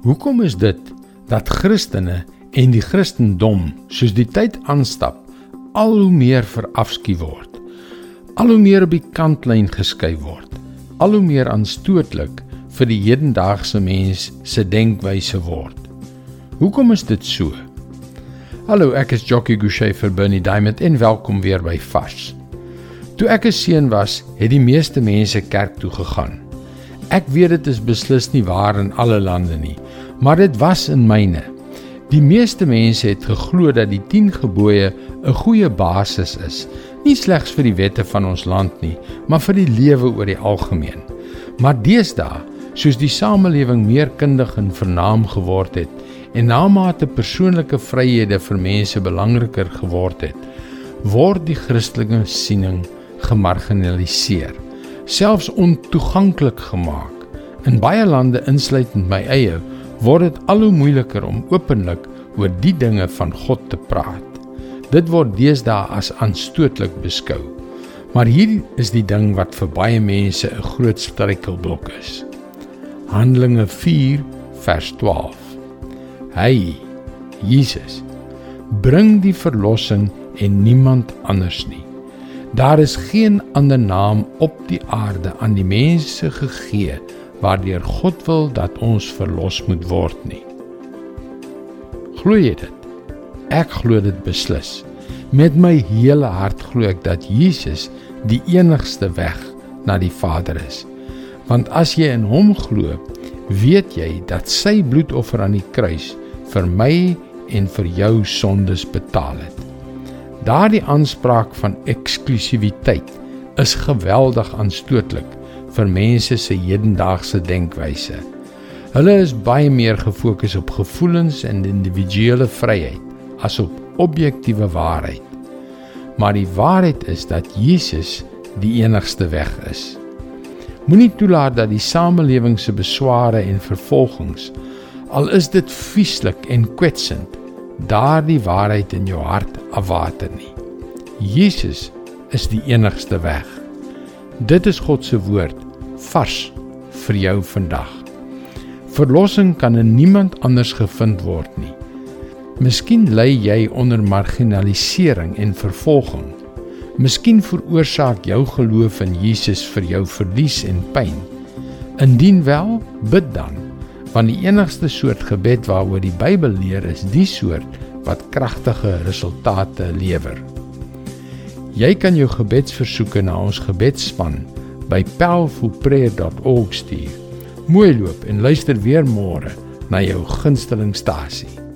Hoekom is dit dat Christene en die Christendom soos die tyd aanstap al hoe meer verafskuw word? Al hoe meer op die kantlyn geskuif word? Al hoe meer aanstootlik vir die hedendaagse mens se denkwyse word? Hoekom is dit so? Hallo, ek is Jockey Gouchee vir Bernie Diamond en welkom weer by Fas. Toe ek 'n seun was, het die meeste mense kerk toe gegaan. Ek weet dit is beslis nie waar in alle lande nie, maar dit was in myne. Die meeste mense het geglo dat die 10 gebooie 'n goeie basis is, nie slegs vir die wette van ons land nie, maar vir die lewe oor die algemeen. Maar deesdae, soos die samelewing meer kundig en vernaam geword het en na mate persoonlike vryhede vir mense belangriker geword het, word die Christelike siening gemarginaliseer selfs ontoeganklik gemaak. In baie lande insluitend my eie, word dit al hoe moeiliker om openlik oor die dinge van God te praat. Dit word deesdae as aanstootlik beskou. Maar hier is die ding wat vir baie mense 'n groot struikelblok is. Handelinge 4 vers 12. Hy, Jesus, bring die verlossing en niemand anders nie. Daar is geen ander naam op die aarde aan die mense gegee waardeur God wil dat ons verlos moet word nie. Glo jy dit? Ek glo dit beslis. Met my hele hart glo ek dat Jesus die enigste weg na die Vader is. Want as jy in hom glo, weet jy dat sy bloedoffer aan die kruis vir my en vir jou sondes betaal het. Daardie aanspraak van eksklusiwiteit is geweldig aanstootlik vir mense se hedendaagse denkwyse. Hulle is baie meer gefokus op gevoelens en individuele vryheid as op objektiewe waarheid. Maar die waarheid is dat Jesus die enigste weg is. Moenie toelaat dat die samelewing se besware en vervolgings al is dit vieslik en kwetsend daardie waarheid in jou hart afwater nie. Jesus is die enigste weg. Dit is God se woord vars vir jou vandag. Verlossing kan in niemand anders gevind word nie. Miskien ly jy onder marginalisering en vervolging. Miskien veroorsaak jou geloof in Jesus vir jou verlies en pyn. Indien wel, bid dan want die enigste soort gebed waaroor die Bybel leer is die soort wat kragtige resultate lewer. Jy kan jou gebedsversoeke na ons gebedsspan by powerfulprayer.org stuur. Mooi loop en luister weer môre na jou gunstelingstasie.